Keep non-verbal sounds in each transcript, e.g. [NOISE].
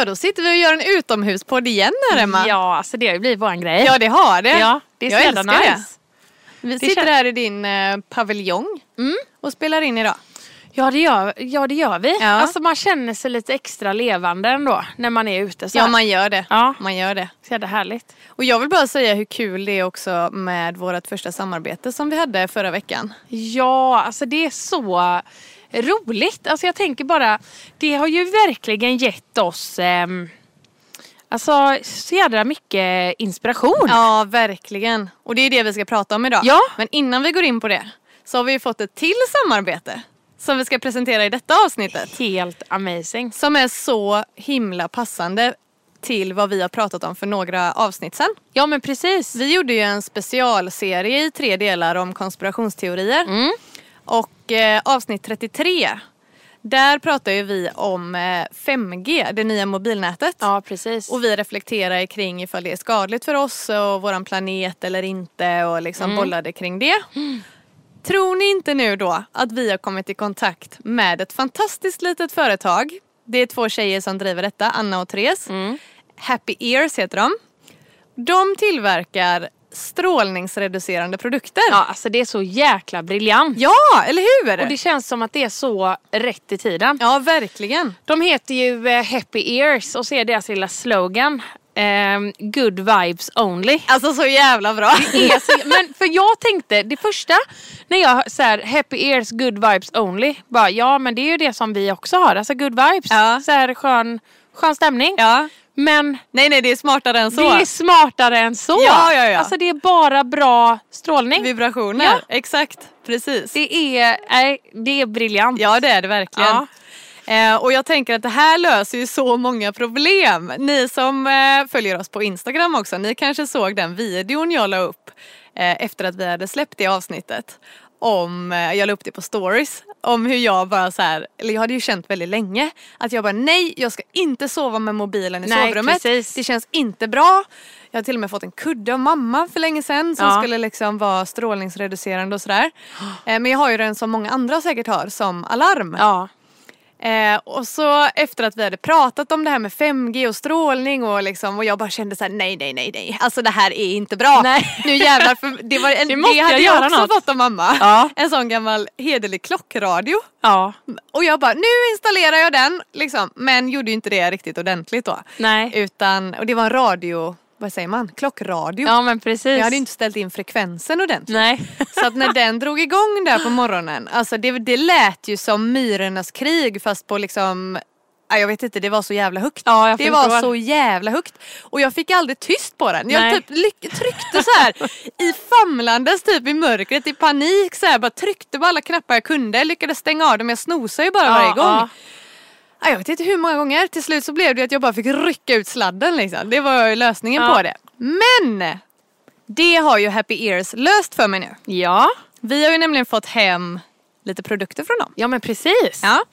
Ja, då sitter vi och gör en utomhuspodd igen här Emma. Ja, alltså det har ju blivit våran grej. Ja, det har det. Ja, det är så Jag jävla älskar det. nice. Vi Det sitter känns- här i din eh, paviljong och spelar in idag. Ja det, gör, ja, det gör vi. Ja. Alltså man känner sig lite extra levande ändå när man är ute så Ja, här. man gör det. Ja. Man gör det. Så jävla härligt. Och jag vill bara säga hur kul det är också med vårt första samarbete som vi hade förra veckan. Ja, alltså det är så roligt. Alltså jag tänker bara, det har ju verkligen gett oss ehm, Alltså så jädra mycket inspiration. Ja, verkligen. Och det är det vi ska prata om idag. Ja. Men innan vi går in på det så har vi ju fått ett till samarbete som vi ska presentera i detta avsnittet. Helt amazing. Som är så himla passande till vad vi har pratat om för några avsnitt sedan. Ja men precis. Vi gjorde ju en specialserie i tre delar om konspirationsteorier. Mm. Och eh, avsnitt 33, där pratar ju vi om eh, 5G, det nya mobilnätet. Ja precis. Och vi reflekterar kring ifall det är skadligt för oss och våran planet eller inte och liksom Mm. bollade kring det. Tror ni inte nu då att vi har kommit i kontakt med ett fantastiskt litet företag. Det är två tjejer som driver detta, Anna och Therese. Mm. Happy Ears heter de. De tillverkar strålningsreducerande produkter. Ja alltså det är så jäkla briljant. Ja, eller hur? Och det känns som att det är så rätt i tiden. Ja, verkligen. De heter ju eh, Happy Ears och så är deras lilla slogan ehm, Good vibes only. Alltså så jävla bra. är så, [LAUGHS] men för jag tänkte, det första när jag så här, happy ears, good vibes only. Bara, ja men det är ju det som vi också har, alltså good vibes. Ja. Så här, skön, skön stämning. Ja. Men Nej, nej, det är smartare än så. det är smartare än så. Ja, ja, ja. Alltså det är bara bra strålning. Vibrationer. Ja. Exakt, precis. Det är, det är briljant. Ja, det är det verkligen. Ja. Eh, och jag tänker att det här löser ju så många problem. Ni som eh, följer oss på Instagram också, ni kanske såg den videon jag la upp eh, efter att vi hade släppt det avsnittet. Om, eh, jag la upp det på stories, om hur jag bara så här, eller jag hade ju känt väldigt länge att jag bara nej, jag ska inte sova med mobilen i Nej, sovrummet. precis. Det känns inte bra. Jag har till och med fått en kudde av mamma för länge sedan som Ja. skulle liksom vara strålningsreducerande och sådär. [GASPS] Eh, men jag har ju den som många andra säkert har som alarm. Ja. Eh, och så efter att vi hade pratat om det här med 5G och strålning och liksom och jag bara kände så här: nej nej nej nej alltså det här är inte bra. Nej. Nu jävlar för det, var en, [LAUGHS] måste det hade jag jag, också något. fått av mamma. Ja. En sån gammal hederlig klockradio. ja. Och jag bara nu installerar jag den liksom. Men gjorde ju inte det riktigt ordentligt då. Nej. Utan, och det var en radio, vad säger man, klockradio. Ja men precis. Jag hade inte ställt in frekvensen ordentligt. Nej. [LAUGHS] Så att när den drog igång där på morgonen, alltså det, det lät ju som myrornas krig fast på liksom ja, jag vet inte, det var så jävla högt. Ja, jag det var så jävla högt. Och jag fick aldrig tyst på den. Jag Nej. typ tryckte så här i famlandes typ i mörkret i panik så här, bara tryckte på alla knappar jag kunde. Lyckades stänga av dem, jag snosade ju bara Ja, varje gång. ja. Ja, jag vet inte hur många gånger. Till slut så blev det att jag bara fick rycka ut sladden liksom. Det var lösningen Ja. på det. Men! Det har ju Happy Ears löst för mig nu. Ja. Vi har ju nämligen fått hem lite produkter från dem. Ja men precis. Ja.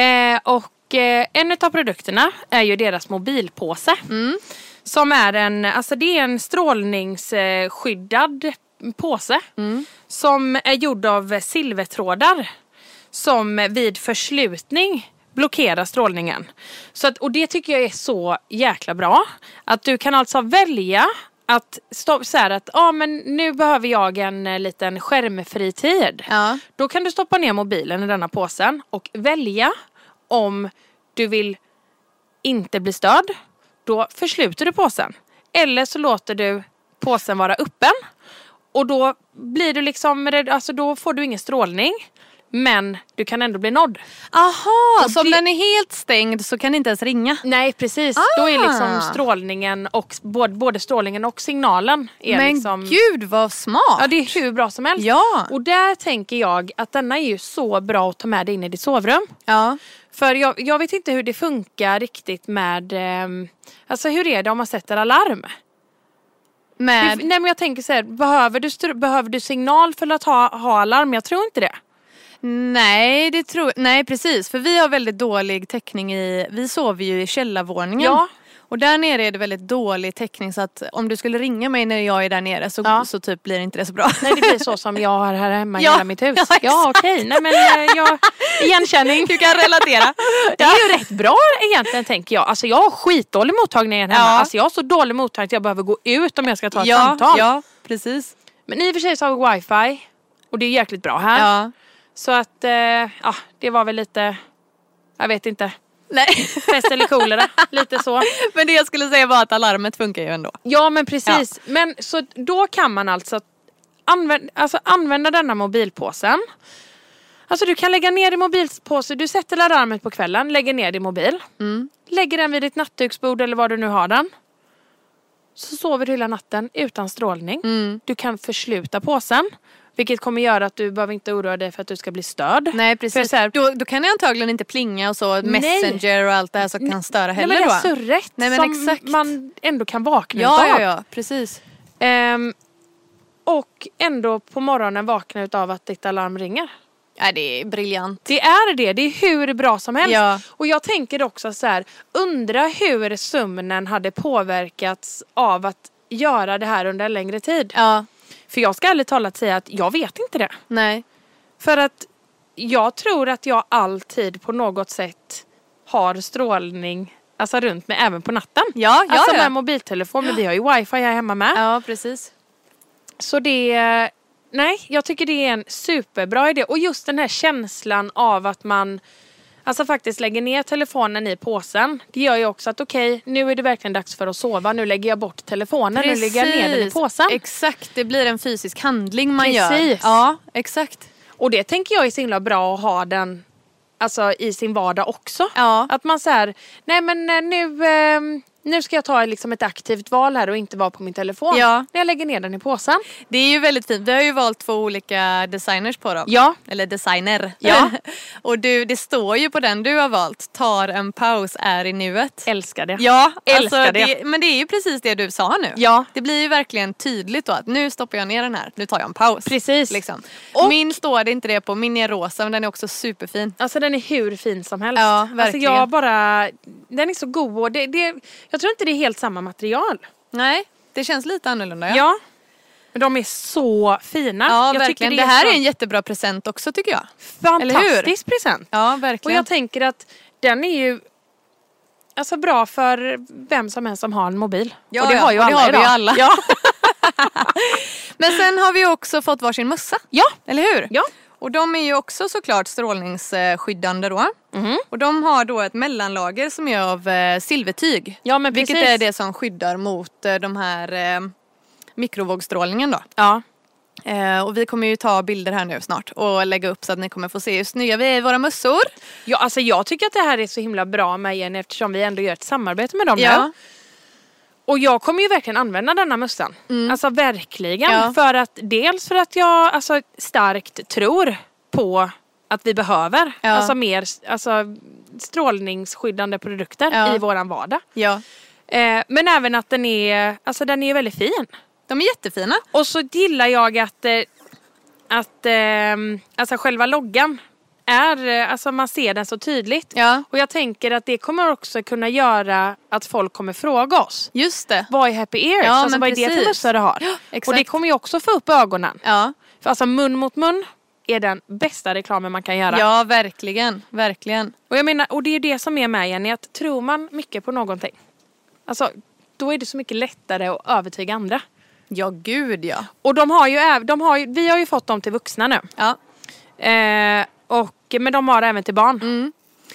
Eh, och eh, en av produkterna är ju deras mobilpåse. Mm. Som är en, alltså det är en strålningsskyddad påse. Mm. Som är gjord av silvertrådar. Som vid förslutning blockerar strålningen. Så att, och det tycker jag är så jäkla bra. Att du kan alltså välja att, stå, så här att ah, men nu behöver jag en eh, liten skärmfri tid. Ja. Då kan du stoppa ner mobilen i denna påsen och välja om du vill inte bli störd. Då försluter du påsen. Eller så låter du påsen vara öppen. Och då blir du liksom, alltså då får du ingen strålning. Men du kan ändå bli nådd. Aha, så om den är helt stängd så kan det inte ens ringa? Nej precis, då är Ah. liksom strålningen och både, både strålningen och signalen är Men liksom gud vad smart! Ja det är hur bra som helst. Ja. Och där tänker jag att denna är ju så bra att ta med dig in i ditt sovrum. ja. För jag, jag vet inte hur det funkar riktigt med, ehm, alltså hur är det om man sätter alarm? Med, Nej men jag tänker så här, behöver du, behöver du signal för att ha, ha alarm? Jag tror inte det. Nej, det tror, nej precis för vi har väldigt dålig täckning i, vi sover ju i källarvåningen. Ja. Och där nere är det väldigt dålig täckning så att om du skulle ringa mig när jag är där nere så, Ja. så typ blir inte det så bra. Nej det blir så som jag har här hemma i Ja, hela mitt hus. [LAUGHS] ja, Ja, okej, nej men eh, jag, igenkänning. Du kan relatera. Det är ju rätt bra egentligen tänker jag. Alltså jag har skitdålig mottagning hemma. Ja. Alltså jag har så dålig mottagning att jag behöver gå ut om jag ska ta ett ja, samtal. ja, precis. Men i och för sig så har vi wifi. Och det är jäkligt bra här. Ja. Så att, eh, ja det var väl lite, jag vet inte. Nej. Pest eller kolera, lite så. [LAUGHS] Men det jag skulle säga var att alarmet funkar ju ändå. Ja men precis. Men så då kan man alltså använda, alltså använda denna mobilpåsen. Alltså du kan lägga ner din mobilpåse, du sätter larmet på kvällen, lägger ner din mobil. Mm. Lägger den vid ditt nattduksbord eller var du nu har den. Så sover du hela natten utan strålning. Mm. Du kan försluta påsen. Vilket kommer göra att du behöver inte oroa dig för att du ska bli störd. Nej För precis. så här- Då, då kan det antagligen inte plinga och så, messenger och allt det här som kan störa Nej heller men det är surret Nej, men som exakt. man ändå kan vakna Ja, utav. ja, ja, precis. Ehm, och ändå på morgonen vakna utav att ditt alarm ringer. Ja, det är briljant. Det är det, det är hur bra som helst. Ja. Och jag tänker också så här, undra hur sömnen hade påverkats av att göra det här under en längre tid. Ja, För jag ska ärligt talat säga att jag vet inte det. nej. För att jag tror att jag alltid på något sätt har strålning alltså runt mig även på natten. Ja, ja, alltså ja. med mobiltelefon, men vi har ju wifi här hemma med. Ja, precis. Så det, nej jag tycker det är en superbra idé. Och just den här känslan av att man Alltså faktiskt lägger ner telefonen i påsen. Det gör ju också att okej, nu är det verkligen dags för att sova. Nu lägger jag bort telefonen. Nu lägger jag ner den i Precis. påsen. Exakt, det blir en fysisk handling man gör. Precis. Ja, exakt. Och det tänker jag är så himla bra att ha den alltså, i sin vardag också. Ja. Att man säger, nej men eh, nu, eh, nu ska jag ta liksom ett aktivt val här och inte vara på min telefon. Ja. När jag lägger ner den i påsen. Det är ju väldigt fint. Vi har ju valt två olika designers på dem. Ja. Eller designer. Ja. [LAUGHS] och du, det står ju på den du har valt. Tar en paus, är i nuet. Älskar det. Ja, Älskar alltså, det. Men det är ju precis det du sa nu. Ja. Det blir ju verkligen tydligt då att nu stoppar jag ner den här. Nu tar jag en paus. Precis. Liksom. Och- Min står det inte det på. Min är rosa men den är också superfin. Alltså den är hur fin som helst. Ja, Alltså verkligen. jag bara, den är så god och det, det, jag tror inte det är helt samma material. Nej, det känns lite annorlunda. Ja. Men de är så fina. Ja, jag verkligen. Det, här så är en jättebra present också tycker jag. fantastisk present. Ja, Och verkligen. jag tänker att den är ju alltså bra för vem som helst som har en mobil. Ja, och det ja, har ju och det alla har vi idag. ju alla. Ja. [LAUGHS] Men sen har vi också fått varsin mössa. ja. Eller hur? Ja. Och de är ju också såklart strålningsskyddande då. Mhm. Och de har då ett mellanlager som är av eh, silvertyg. Ja men Vilket är det som skyddar mot eh, de här eh, mikrovågsstrålningen då. Ja. Eh, och vi kommer ju ta bilder här nu snart och lägga upp så att ni kommer få se hur snygga vi är i våra mössor. ja, alltså jag tycker att det här är så himla bra med Jenny eftersom vi ändå gör ett samarbete med dem Ja. nu. Och jag kommer ju verkligen använda denna mössan. Alltså verkligen. Ja. För att dels för att jag alltså, starkt tror på att vi behöver Ja. alltså, mer alltså, strålningsskyddande produkter Ja. i våran vardag. Ja. Eh, men även att den är, alltså, den är väldigt fin. De är jättefina. Och så gillar jag att, eh, att eh, alltså själva loggan är, eh, alltså man ser den så tydligt. Ja. Och jag tänker att det kommer också kunna göra att folk kommer fråga oss. Just det. Vad är Happy Ears? Ja, alltså vad är det för precis. mössa du har? exakt. och det kommer ju också få upp ögonen. Ja. För alltså mun mot mun är den bästa reklamen man kan göra. ja, verkligen. Verkligen. Och jag menar, och det är det som är med Jenny, att tror man mycket på någonting, alltså då är det så mycket lättare att övertyga andra. Ja, gud ja. Och de har ju, de har ju, vi har ju fått dem till vuxna nu. ja. Eh, och, men de har det även till barn. Mm.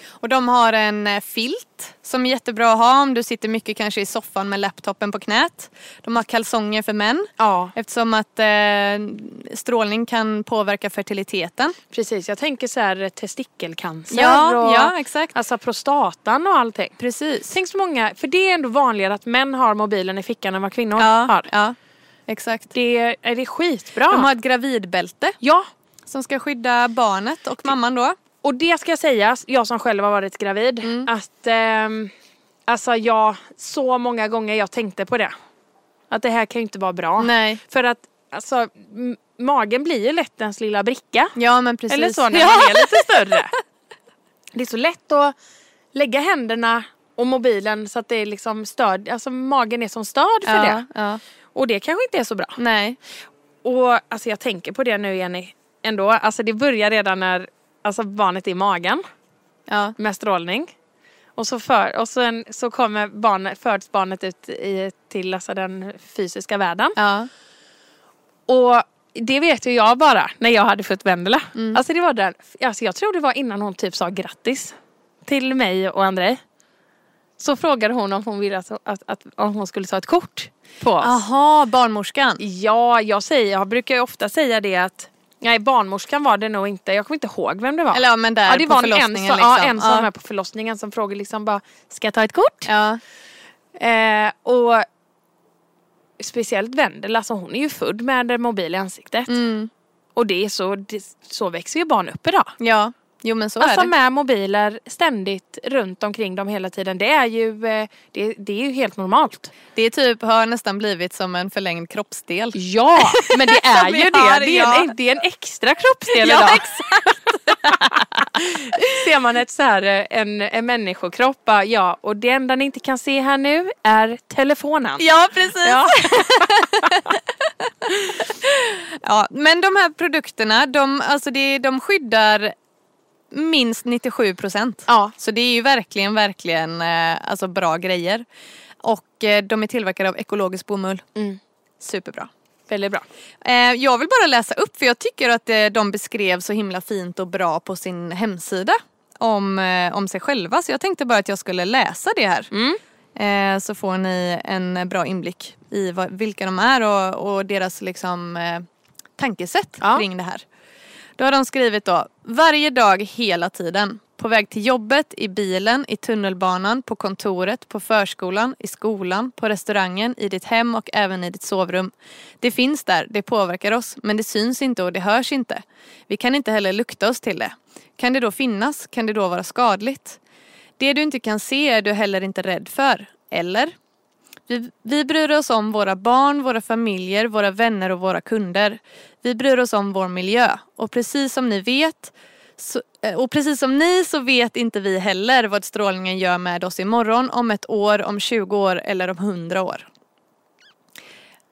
Och de har en eh, filt som är jättebra att ha om du sitter mycket kanske i soffan med laptopen på knät. De har kalsonger för män. Ja, Eftersom att eh, strålning kan påverka fertiliteten. precis. Jag tänker så här testikelcancer Ja, och ja exakt. alltså prostatan och allting. Precis. Tänk så många, för det är ändå vanligare att män har mobilen i fickan än vad kvinnor Ja, har. ja, exakt. Det är, är det skitbra. De har ett gravidbälte Ja, som ska skydda barnet och mamman då. och det ska sägas, jag som själv har varit gravid, Mm. att ehm, alltså jag, så många gånger jag tänkte på det. Att det här kan ju inte vara bra. Nej. För att alltså, magen blir ju lätt ens lilla bricka. Ja men precis. Eller så när ja. man är lite större. [LAUGHS] Det är så lätt att lägga händerna och mobilen så att det är liksom stöd, alltså magen är som stöd för ja, det. Ja. Och det kanske inte är så bra. Nej. Och alltså jag tänker på det nu Jenny, ändå. Alltså det börjar redan när alltså barnet är i magen Ja. med strålning. Och så, för, och sen så kommer barnet, föds barnet ut i, till alltså den fysiska världen. Ja. Och det vet ju jag bara när jag hade fått Vendela. Alltså det var där, alltså jag tror det var innan hon typ sa grattis till mig och Andrei. Så frågade hon om hon ville att, att, att om hon skulle ta ett kort på oss. Aha, barnmorskan. Ja, jag säger, jag brukar ju ofta säga det att Nej, barnmorskan var det nog inte. Jag kommer inte ihåg vem det var. Eller ja, men där ja, det på var en, en, förlossningen som, liksom. ja, en som Ja. var på förlossningen som frågade liksom bara Ska jag ta ett kort? Ja. Eh, och speciellt Vendela, alltså hon är ju född med en mobil i ansiktet. Mm. Och det är så, det, så växer ju barn upp idag. ja, jo men så Alltså är det. med mobiler ständigt runt omkring dem hela tiden. Det är ju, eh, det, det är ju helt normalt. Det är typ, har nästan blivit som en förlängd kroppsdel. Ja, men det [LAUGHS] är ju det. har, Det är, ja. en, det är en extra kroppsdel Ja, idag. exakt. [LAUGHS] Ser man ett så här, eh, en, en människokropp, ja, och det enda ni inte kan se här nu är telefonen. Ja, precis. Ja. [LAUGHS] Ja, men de här produkterna, de, alltså det, de skyddar minst 97 procent. Ja. Så det är ju verkligen, verkligen eh, alltså bra grejer. Och eh, de är tillverkade av ekologisk bomull. Mm. Superbra. Väldigt bra. Eh, jag vill bara läsa upp för jag tycker att de beskrev så himla fint och bra på sin hemsida om, om sig själva. Så jag tänkte bara att jag skulle läsa det här. Mm. Så får ni en bra inblick i vilka de är och, och deras liksom, tankesätt Ja. kring det här. Då har de skrivit då, varje dag hela tiden. På väg till jobbet, i bilen, i tunnelbanan, på kontoret, på förskolan, i skolan, på restaurangen, i ditt hem och även i ditt sovrum. Det finns där, det påverkar oss, men det syns inte och det hörs inte. Vi kan inte heller lukta oss till det. Kan det då finnas? Kan det då vara skadligt? Det du inte kan se är du heller inte rädd för. Eller? Vi, vi bryr oss om våra barn, våra familjer, våra vänner och våra kunder. Vi bryr oss om vår miljö. Och precis som ni vet så, eh, och precis som ni så vet inte vi heller vad strålningen gör med oss imorgon, om ett år, om 20 år eller om 100 år.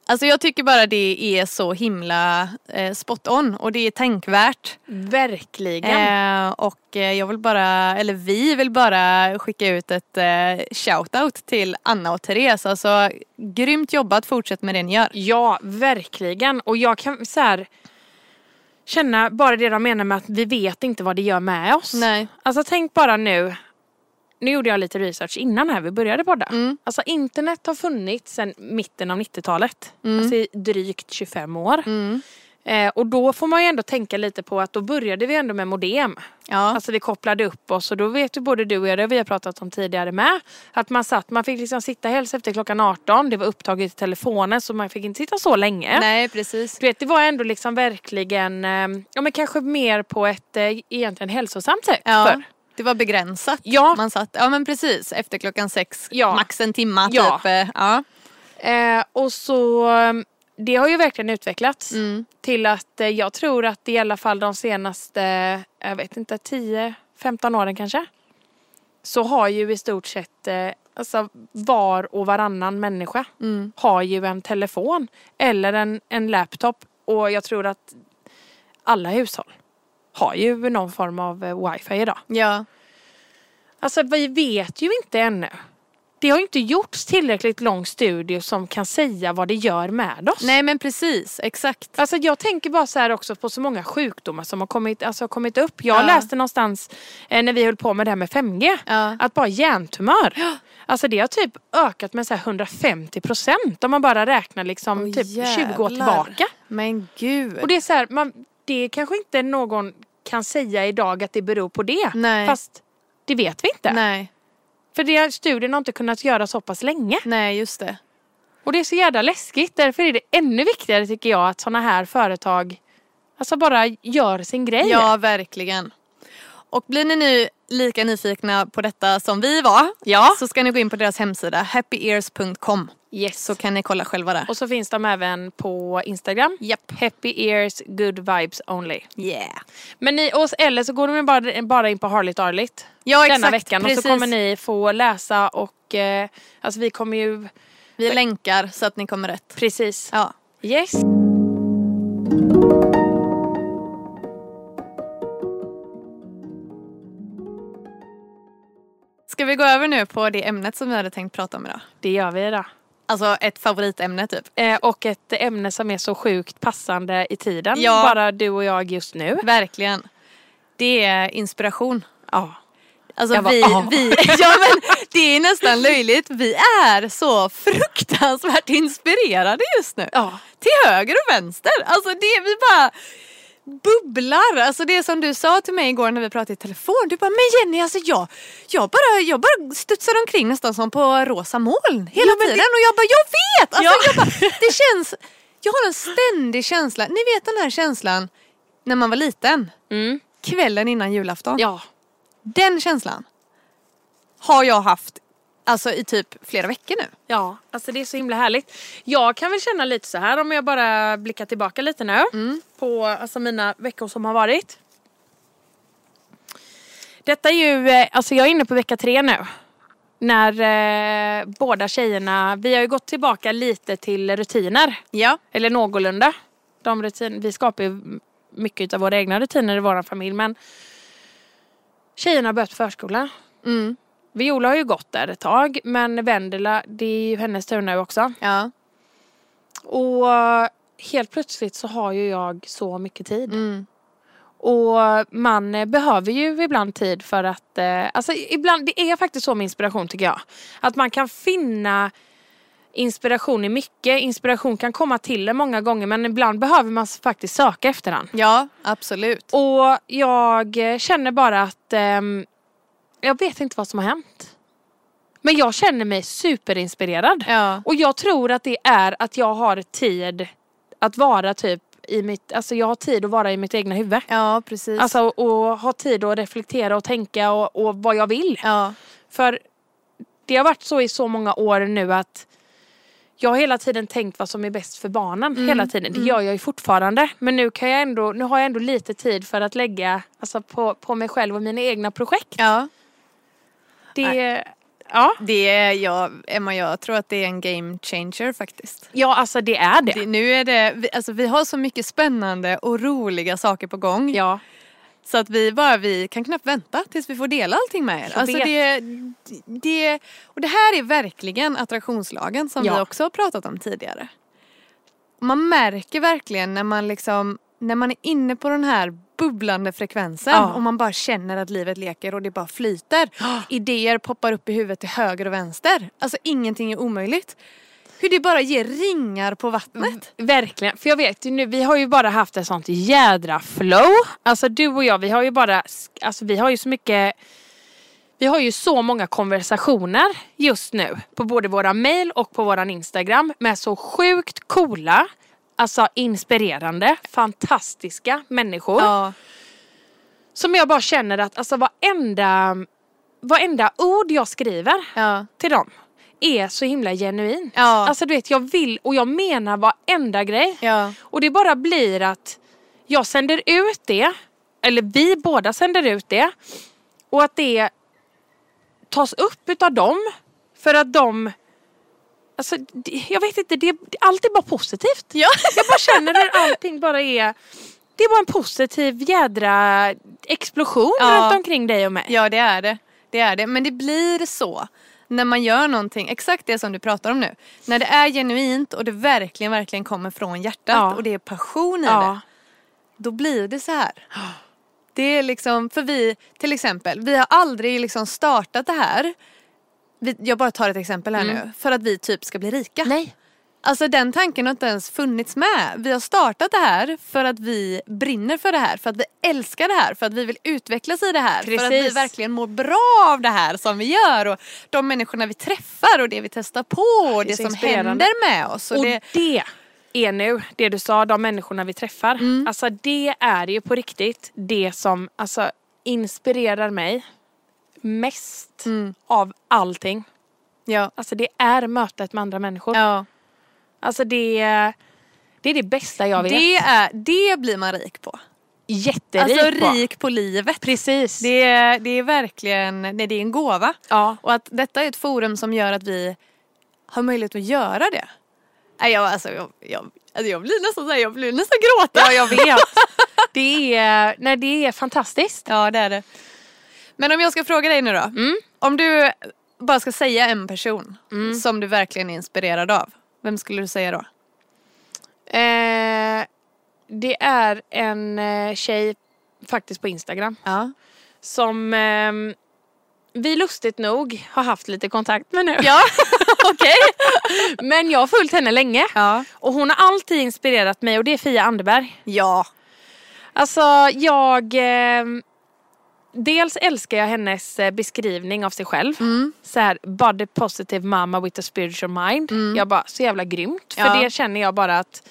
Alltså jag tycker bara det är så himla eh, spot on och det är tänkvärt. Verkligen. Eh, och eh, jag vill bara, eller vi vill bara skicka ut ett eh, shoutout till Anna och Therese. Alltså grymt jobbat, fortsätt med det ni gör. Ja, verkligen. Och jag kan så här, känna bara det de menar med att vi vet inte vad det gör med oss. Nej. Alltså tänk bara nu. Nu gjorde jag lite research innan här vi började podda. Mm. Alltså internet har funnits sedan mitten av 90-talet. Mm. Alltså i drygt 25 år. Mm. Eh, och då får man ju ändå tänka lite på att då började vi ändå med modem. Ja. Alltså vi kopplade upp oss och då vet ju både du och jag, det vi har pratat om tidigare med. Att man satt, man fick liksom sitta helst efter klockan 18. Det var upptaget i telefonen så man fick inte sitta så länge. Nej precis. Du vet det var ändå liksom verkligen, eh, ja men kanske mer på ett eh, egentligen hälsosamt sätt Ja. förr. Det var begränsat. Ja. Man satt, ja men precis, efter klockan sex, Ja. max en timma Ja. typ. eh, Ja. Eh, och så, eh, det har ju verkligen utvecklats Mm. till att eh, jag tror att i alla fall de senaste, jag vet inte, 10-15 åren kanske. Så har ju i stort sett eh, alltså var och varannan människa Mm. har ju en telefon eller en, en laptop. Och jag tror att alla hushåll har ju någon form av eh, wifi idag. Ja. Alltså vi vet ju inte ännu. Det har ju inte gjorts tillräckligt lång studie som kan säga vad det gör med oss. Nej men precis, exakt. Alltså jag tänker bara så här också på så många sjukdomar som har kommit, alltså, kommit upp. Jag Ja. läste någonstans eh, när vi höll på med det här med 5G. Ja. Att bara hjärntumör. Alltså det har typ ökat med så här 150 procent om man bara räknar liksom Åh, typ 20 år jävlar. tillbaka. Men gud. Och det är så här, man, det kanske inte någon kan säga idag att det beror på det. Nej. Fast det vet vi inte. Nej, För det, studien har inte kunnat göra så pass länge. nej just det. Och det är så jävla läskigt. Därför är det ännu viktigare tycker jag att sådana här företag alltså bara gör sin grej. Ja, verkligen. och blir ni nu lika nyfikna på detta som vi var Ja. så ska ni gå in på deras hemsida happyears.com Yes. så kan ni kolla själva där. Och så finns de även på Instagram. Japp. Happy ears, good vibes only. Yeah. Men ni, och, eller så går de bara, bara in på Harligt Arligt Ja denna exakt, veckan precis. och så kommer ni få läsa och eh, alltså vi kommer ju Vi länkar så att ni kommer rätt. precis. Ja. Yes. Vi gå över nu på det ämnet som vi hade tänkt prata om idag? Det gör vi idag. Alltså ett favoritämne typ. Eh, och ett ämne som är så sjukt passande i tiden. Ja. Bara du och jag just nu. Verkligen. Det är inspiration. Ja. Alltså bara, vi, "Ah." vi, [LAUGHS] ja men det är nästan löjligt. Vi är så fruktansvärt inspirerade just nu. Ja. Till höger och vänster. Alltså det, vi bara bubblar. Alltså det som du sa till mig igår när vi pratade i telefon. Du bara, men Jenny alltså jag, jag, bara, jag bara studsar omkring nästan som på rosa moln hela Ja, tiden. Och jag bara, jag vet! Alltså, Ja. jag bara, det känns, jag har en ständig känsla. Ni vet den här känslan när man var liten. Mm. Kvällen innan julafton. Ja. Den känslan har jag haft alltså, i typ flera veckor nu. Ja, alltså det är så himla härligt. Jag kan väl känna lite så här om jag bara blickar tillbaka lite nu på alltså, mina veckor som har varit. Detta är ju, eh, alltså jag är inne på vecka tre nu. När eh, båda tjejerna, vi har ju gått tillbaka lite till rutiner. Ja. Eller någorlunda. De rutin, vi skapar ju mycket av våra egna rutiner i vår familj men tjejerna har börjat förskola. Mm. Viola har ju gått där ett tag men Vendela, det är ju hennes tur nu också. Ja. Och helt plötsligt så har ju jag så mycket tid. Mm. Och man eh, behöver ju ibland tid för att, eh, alltså ibland, det är faktiskt så med inspiration tycker jag. Att man kan finna inspiration i mycket. Inspiration kan komma till en många gånger men ibland behöver man faktiskt söka efter den. ja, absolut. Och jag eh, känner bara att ehm, jag vet inte vad som har hänt. Men jag känner mig superinspirerad. Ja. Och jag tror att det är att jag har tid att vara typ i mitt, alltså jag har tid att vara i mitt egna huvud. ja, precis. Alltså och ha tid att reflektera och tänka och, och vad jag vill. ja. För det har varit så i så många år nu att jag har hela tiden tänkt vad som är bäst för barnen. Mm, Hela tiden. Det gör jag ju fortfarande. Men nu, kan jag ändå, nu har jag ändå lite tid för att lägga alltså, på, på mig själv och mina egna projekt. ja. Det, ja. Det är, jag, Emma, jag tror att det är en game changer faktiskt. ja, alltså det är det. Det, nu är det, vi, alltså, vi har så mycket spännande och roliga saker på gång. Ja. Så att vi bara, vi kan knappt vänta tills vi får dela allting med er. Alltså det, det, och det här är verkligen attraktionslagen som Ja. vi också har pratat om tidigare. Man märker verkligen när man liksom, när man är inne på den här bubblande frekvensen Ja. och man bara känner att livet leker och det bara flyter. [GASPS] Idéer poppar upp i huvudet till höger och vänster. Alltså ingenting är omöjligt. Hur det bara ger ringar på vattnet. Verkligen, för jag vet ju nu, vi har ju bara haft ett sånt jädra flow. Alltså du och jag, vi har ju bara, alltså vi har ju så mycket vi har ju så många konversationer just nu på både våra mail och på våran Instagram med så sjukt coola, alltså inspirerande, fantastiska människor. Ja. Som jag bara känner att alltså varenda, varenda ord jag skriver Ja. till dem är så himla genuint. Ja. Alltså du vet, jag vill och jag menar varenda grej. Ja. Och det bara blir att jag sänder ut det, eller vi båda sänder ut det. Och att det tas upp utav dem. För att de, alltså jag vet inte, det, allt är bara positivt. Ja. [LAUGHS] Jag bara känner att allting bara är, det är bara en positiv jädra explosion Ja. runt omkring dig och mig. Ja det är det. Det är det. Men det blir så när man gör någonting, exakt det som du pratar om nu. När det är genuint och det verkligen, verkligen kommer från hjärtat Ja. och det är passion i Ja. det. Då blir det så här. Det är liksom, för vi till exempel, vi har aldrig liksom startat det här. Vi, jag bara tar ett exempel här nu. För att vi typ ska bli rika. Nej. Alltså den tanken har inte ens funnits med. Vi har startat det här för att vi brinner för det här, för att vi älskar det här, för att vi vill utvecklas i det här. För att vi Precis. verkligen mår bra av det här som vi gör och de människorna vi träffar och det vi testar på och Det det, som händer med oss. Och Och det, det är nu, det du sa, de människorna vi träffar. Mm. Alltså det är ju på riktigt det som, alltså inspirerar mig mest Mm. av allting. Ja. Alltså det är mötet med andra människor. ja. Alltså det, det är det bästa jag vet. Det, är, det blir man rik på. Jätterik alltså på. rik på livet. Precis. Det är, det är verkligen nej, det är en gåva. ja. Och att detta är ett forum som gör att vi har möjlighet att göra det. Nej, jag, alltså, jag, jag, alltså, jag blir nästan så här, jag blir nästan gråta. ja, jag vet. det, är, nej, det är fantastiskt. Ja, det är det. Men om jag ska fråga dig nu då. Mm. Om du bara ska säga en person som du verkligen är inspirerad av. Vem skulle du säga då? Eh, det är en eh, tjej faktiskt på Instagram Ja. som ehm, vi lustigt nog har haft lite kontakt med nu. Ja, [LAUGHS] okej. [LAUGHS] Men jag har följt henne länge. Ja. Och hon har alltid inspirerat mig och det är Fia Anderberg. Ja. Alltså jag... ehm, dels älskar jag hennes eh, beskrivning av sig själv. Mm. Så här, body positive mama with a spiritual mind. Jag bara, så jävla grymt. För Ja. det känner jag bara att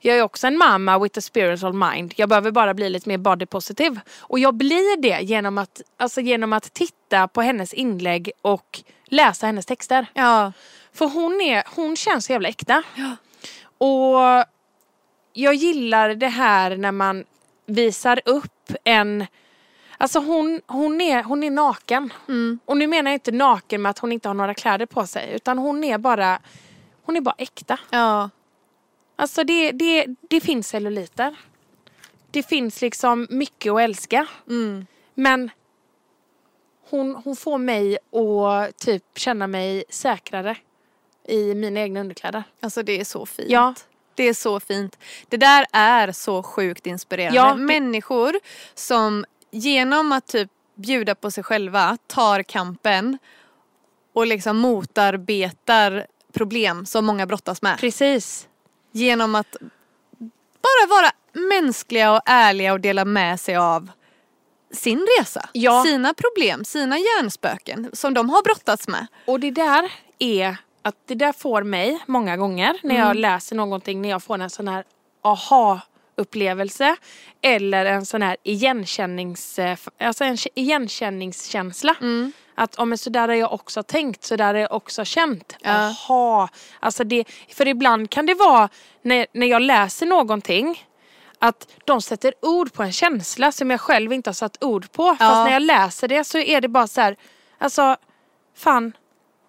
jag är också en mamma with a spiritual mind. Jag behöver bara bli lite mer body positive. Och jag blir det genom att, alltså genom att titta på hennes inlägg och läsa hennes texter. Ja. För hon, är, hon känns så jävla äkta. Och jag gillar det här när man visar upp en... Alltså hon, hon, är, hon är naken. Mm. Och nu menar jag inte naken med att hon inte har några kläder på sig. Utan hon är bara, hon är bara äkta. Ja. Alltså det, det, det finns celluliter. Det finns liksom mycket att älska. Mm. Men hon, hon får mig att typ känna mig säkrare i mina egna underkläder. Alltså det är så fint. Ja. Det är så fint. Det där är så sjukt inspirerande. Ja, det- Människor som genom att typ bjuda på sig själva tar kampen och liksom motarbetar problem som många brottas med. Precis. Genom att bara vara mänskliga och ärliga och dela med sig av sin resa. Ja. Sina problem, sina hjärnspöken som de har brottats med. Och det där är att det där får mig många gånger när jag läser någonting, när jag får en sån här aha upplevelse eller en sån här igenkännings, alltså en igenkänningskänsla. Att om så där har jag också tänkt, så där har jag också känt. Ja. Aha. Alltså det, för ibland kan det vara när, när jag läser någonting att de sätter ord på en känsla som jag själv inte har satt ord på. Fast Ja. när jag läser det så är det bara så här, alltså fan,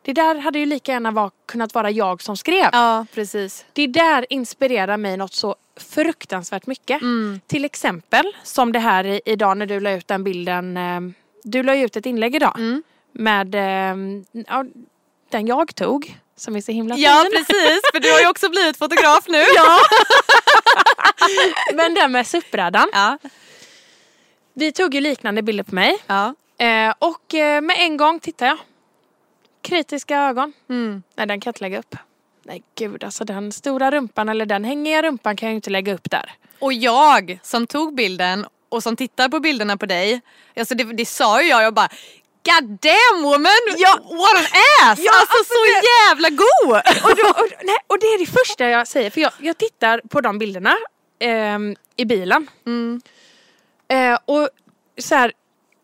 det där hade ju lika gärna var, kunnat vara jag som skrev. Ja, precis. Det där inspirerar mig något så fruktansvärt mycket. Mm. Till exempel som det här i, idag när du la ut den bilden. Eh, du la ju ut ett inlägg idag Mm. med eh, ja, den jag tog. Som är så himla fin. Ja, precis. För du har ju också [LAUGHS] blivit fotograf nu. Ja. [LAUGHS] Men den med SUP-brädan. Ja. Vi tog ju liknande bilder på mig. ja. Eh, och eh, med en gång tittar jag. Kritiska ögon. Mm. Nej den kan jag inte lägga upp. Nej gud alltså den stora rumpan eller den hängiga rumpan kan jag ju inte lägga upp där. Och jag som tog bilden och som tittar på bilderna på dig. Alltså det, det sa ju jag, jag bara God damn woman! What an ass! Ja, alltså, alltså så det- jävla god! Och, då, och, nej, och det är det första jag säger för jag, jag tittar på de bilderna ehm, i bilen. Mm. Eh, och så här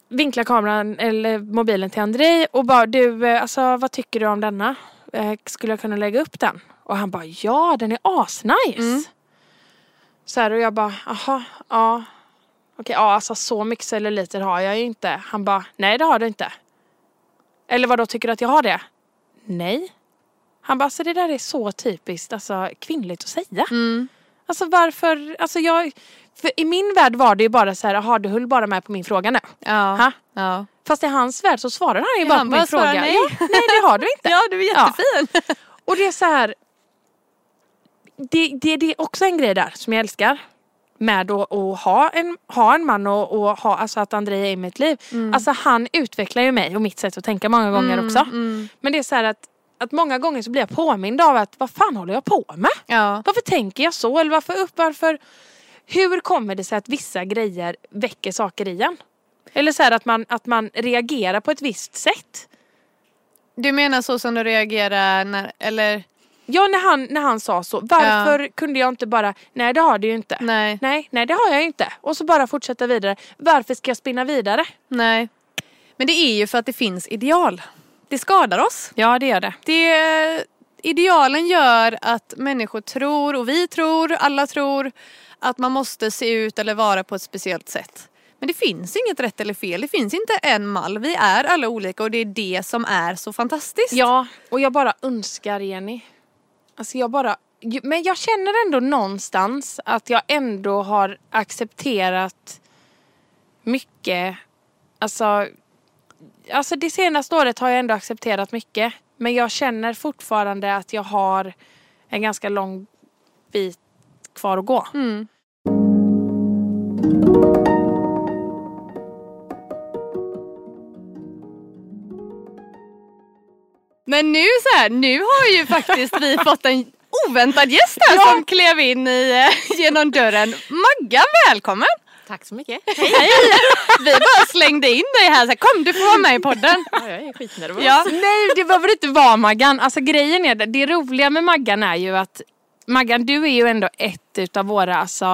vinklar kameran eller mobilen till Andrei och bara du, eh, alltså vad tycker du om denna? Eh, skulle jag kunna lägga upp den? Och han bara ja den är asnice. Mm. Så här och jag bara aha, ja. Okej, ja alltså så mycket celluliter har jag ju inte. Han bara nej det har du inte. Eller vad då tycker du att jag har det? Nej. Han bara alltså det där är så typiskt alltså kvinnligt att säga. Mm. Alltså varför, alltså jag, för i min värld var det ju bara så här, jaha du höll bara med på min fråga nu. Ja. Ja. Fast i hans värld så svarar han ju Ja, bara han på bara min fråga. nej. Ja, nej det har du inte. [LAUGHS] ja, du är jättefin. Och det är så här, det, det, det är också en grej där som jag älskar. Med att, att ha, en, ha en man och, och ha, alltså att André är i mitt liv. Alltså han utvecklar ju mig och mitt sätt att tänka många gånger också. Mm. Men det är så här att, att många gånger så blir jag påmind av att vad fan håller jag på med? Ja. Varför tänker jag så? Eller varför upp? Varför? Hur kommer det sig att vissa grejer väcker saker i en? Eller så här att man, att man reagerar på ett visst sätt. Du menar så som du reagerar när, eller Ja, när han, när han sa så. Varför kunde jag inte bara, nej det har du ju inte. Nej. nej, nej det har jag ju inte. Och så bara fortsätta vidare. Varför ska jag spinna vidare? Nej. Men det är ju för att det finns ideal. Det skadar oss. Ja, det gör det. Det, idealen gör att människor tror, och vi tror, alla tror, att man måste se ut eller vara på ett speciellt sätt. Men det finns inget rätt eller fel, det finns inte en mall. Vi är alla olika och det är det som är så fantastiskt. Ja, och jag bara önskar Jenny. Alltså jag bara, men jag känner ändå någonstans att jag ändå har accepterat mycket. Alltså, alltså det senaste året har jag ändå accepterat mycket. Men jag känner fortfarande att jag har en ganska lång bit kvar att gå. Mm. Men nu så här, nu har ju faktiskt vi fått en oväntad gäst här Ja. som klev in i, eh, genom dörren. Maggan, välkommen! Tack så mycket. Hej! Vi bara slängde in dig här, så här kom du får vara med i podden. Ja, jag är skitnervös. Ja. Nej, det behöver inte vara Maggan. Alltså grejen är det, det roliga med Maggan är ju att Maggan, du är ju ändå ett utav våra alltså,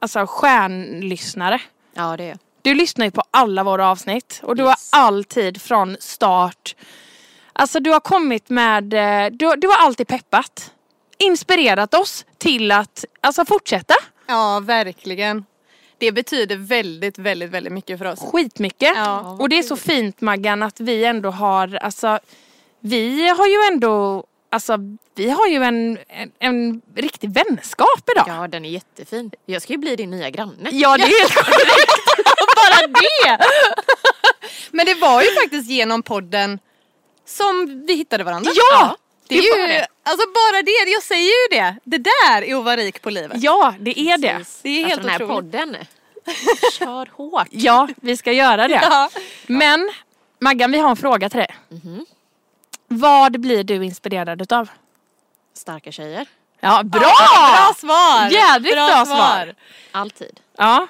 alltså stjärnlyssnare. ja, det är jag. Du lyssnar ju på alla våra avsnitt och du Yes. har alltid från start Alltså du har kommit med, eh, du, du har alltid peppat. Inspirerat oss till att alltså, fortsätta. Ja, verkligen. Det betyder väldigt, väldigt, väldigt mycket för oss. Skitmycket. Ja. Och det är så fint Maggan att vi ändå har, alltså vi har ju ändå, alltså vi har ju en, en, en riktig vänskap idag. Ja, den är jättefin. Jag ska ju bli din nya granne. Ja det är [LAUGHS] helt korrekt. Bara det! [LAUGHS] Men det var ju faktiskt genom podden som vi hittade varandra. Ja! Det är ju, det. alltså bara det, jag säger ju det. Det där är att vara rik på livet. Ja det är det. Det är helt alltså, den här otroligt. podden. [LAUGHS] Kör hårt. Ja vi ska göra det. Ja. Men Maggan vi har en fråga till dig. Vad blir du inspirerad utav? Starka tjejer. Ja bra! Bra svar! Jävligt bra svar. Alltid. Ja.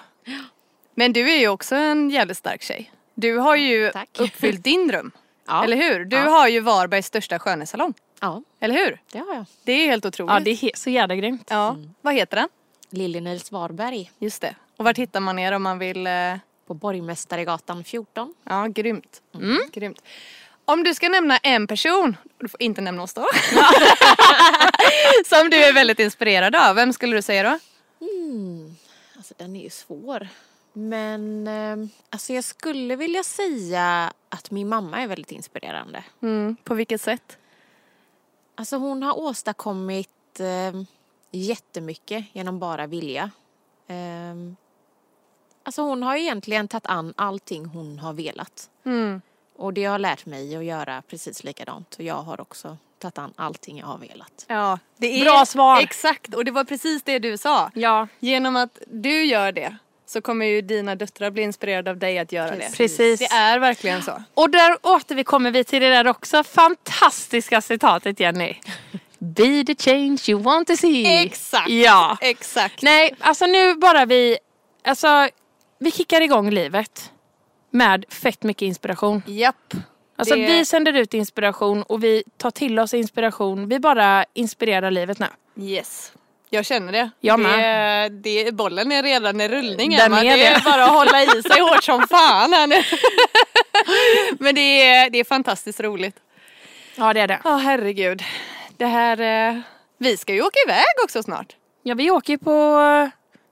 Men du är ju också en jävligt stark tjej. Du har ju Tack. uppfyllt din dröm. Ja. Eller hur? Du har ju Varbergs största skönhetssalong. Ja, Eller hur? det har jag. Det är helt otroligt. ja det är he- så jävla grymt. Ja. Vad heter den? Lilly Nils Varberg. Just det. Och vart hittar man er om man vill... eh, På Borgmästaregatan 14. Ja, grymt. Mm. grymt. Om du ska nämna en person, du får inte nämna oss då. [LAUGHS] som du är väldigt inspirerad av, vem skulle du säga då? Alltså den är ju svår. Men eh, alltså jag skulle vilja säga att min mamma är väldigt inspirerande. Mm, på vilket sätt? Alltså hon har åstadkommit eh, jättemycket genom bara vilja. Eh, alltså hon har egentligen tagit an allting hon har velat. Mm. Och det har lärt mig att göra precis likadant. Och jag har också tagit an allting jag har velat. Ja, det är Bra svar. Exakt, och det var precis det du sa. Ja. Genom att du gör det så kommer ju dina döttrar bli inspirerade av dig att göra det. Precis. Det är verkligen så. Och där återkommer vi till det där också fantastiska citatet Jenny. Be the change you want to see. Exakt. Ja. Exakt. Nej, alltså nu bara vi, alltså vi kickar igång livet med fett mycket inspiration. Japp. Alltså Det- vi sänder ut inspiration och vi tar till oss inspiration. Vi bara inspirerar livet nu. Yes. Jag känner det. Jag det, med. det bollen är redan i rullning Den Emma. är det är det. bara att hålla i sig [LAUGHS] hårt som fan här nu. [LAUGHS] Men det är, det är fantastiskt roligt. Ja det är det. Ja herregud. Det här, eh, vi ska ju åka iväg också snart. Ja vi åker på,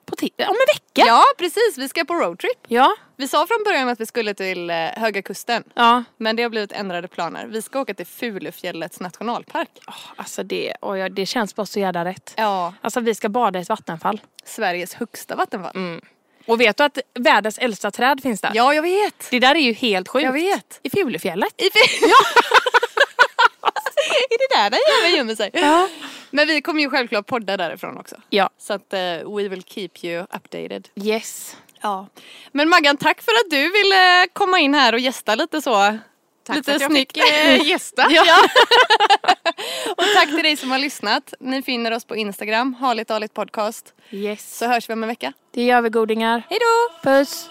på om en vecka. Ja precis, vi ska på roadtrip. Ja. Vi sa från början att vi skulle till eh, Höga Kusten. Ja. Men det har blivit ändrade planer. Vi ska åka till Fulufjällets nationalpark. Alltså det, och ja, det känns bara så jävla rätt. Ja, Alltså vi ska bada i ett vattenfall. Sveriges högsta vattenfall. Och vet du att världens äldsta träd finns där? Ja, jag vet. Det där är ju helt sjukt. Jag vet. I Fulufjället. I fi- [LAUGHS] är det där den jäveln gömmer sig? Ja. Men vi kommer ju självklart podda därifrån också. Ja. Så att eh, we will keep you updated. Yes. Ja. Men Maggan, tack för att du ville komma in här och gästa lite så. Tack lite för att jag snyggt. fick eh, [LAUGHS] gästa. Ja. [LAUGHS] och tack till dig som har lyssnat. Ni finner oss på Instagram, Harligt Arligt Podcast. Yes. Så hörs vi om en vecka. Det gör vi godingar. Hej då! Puss.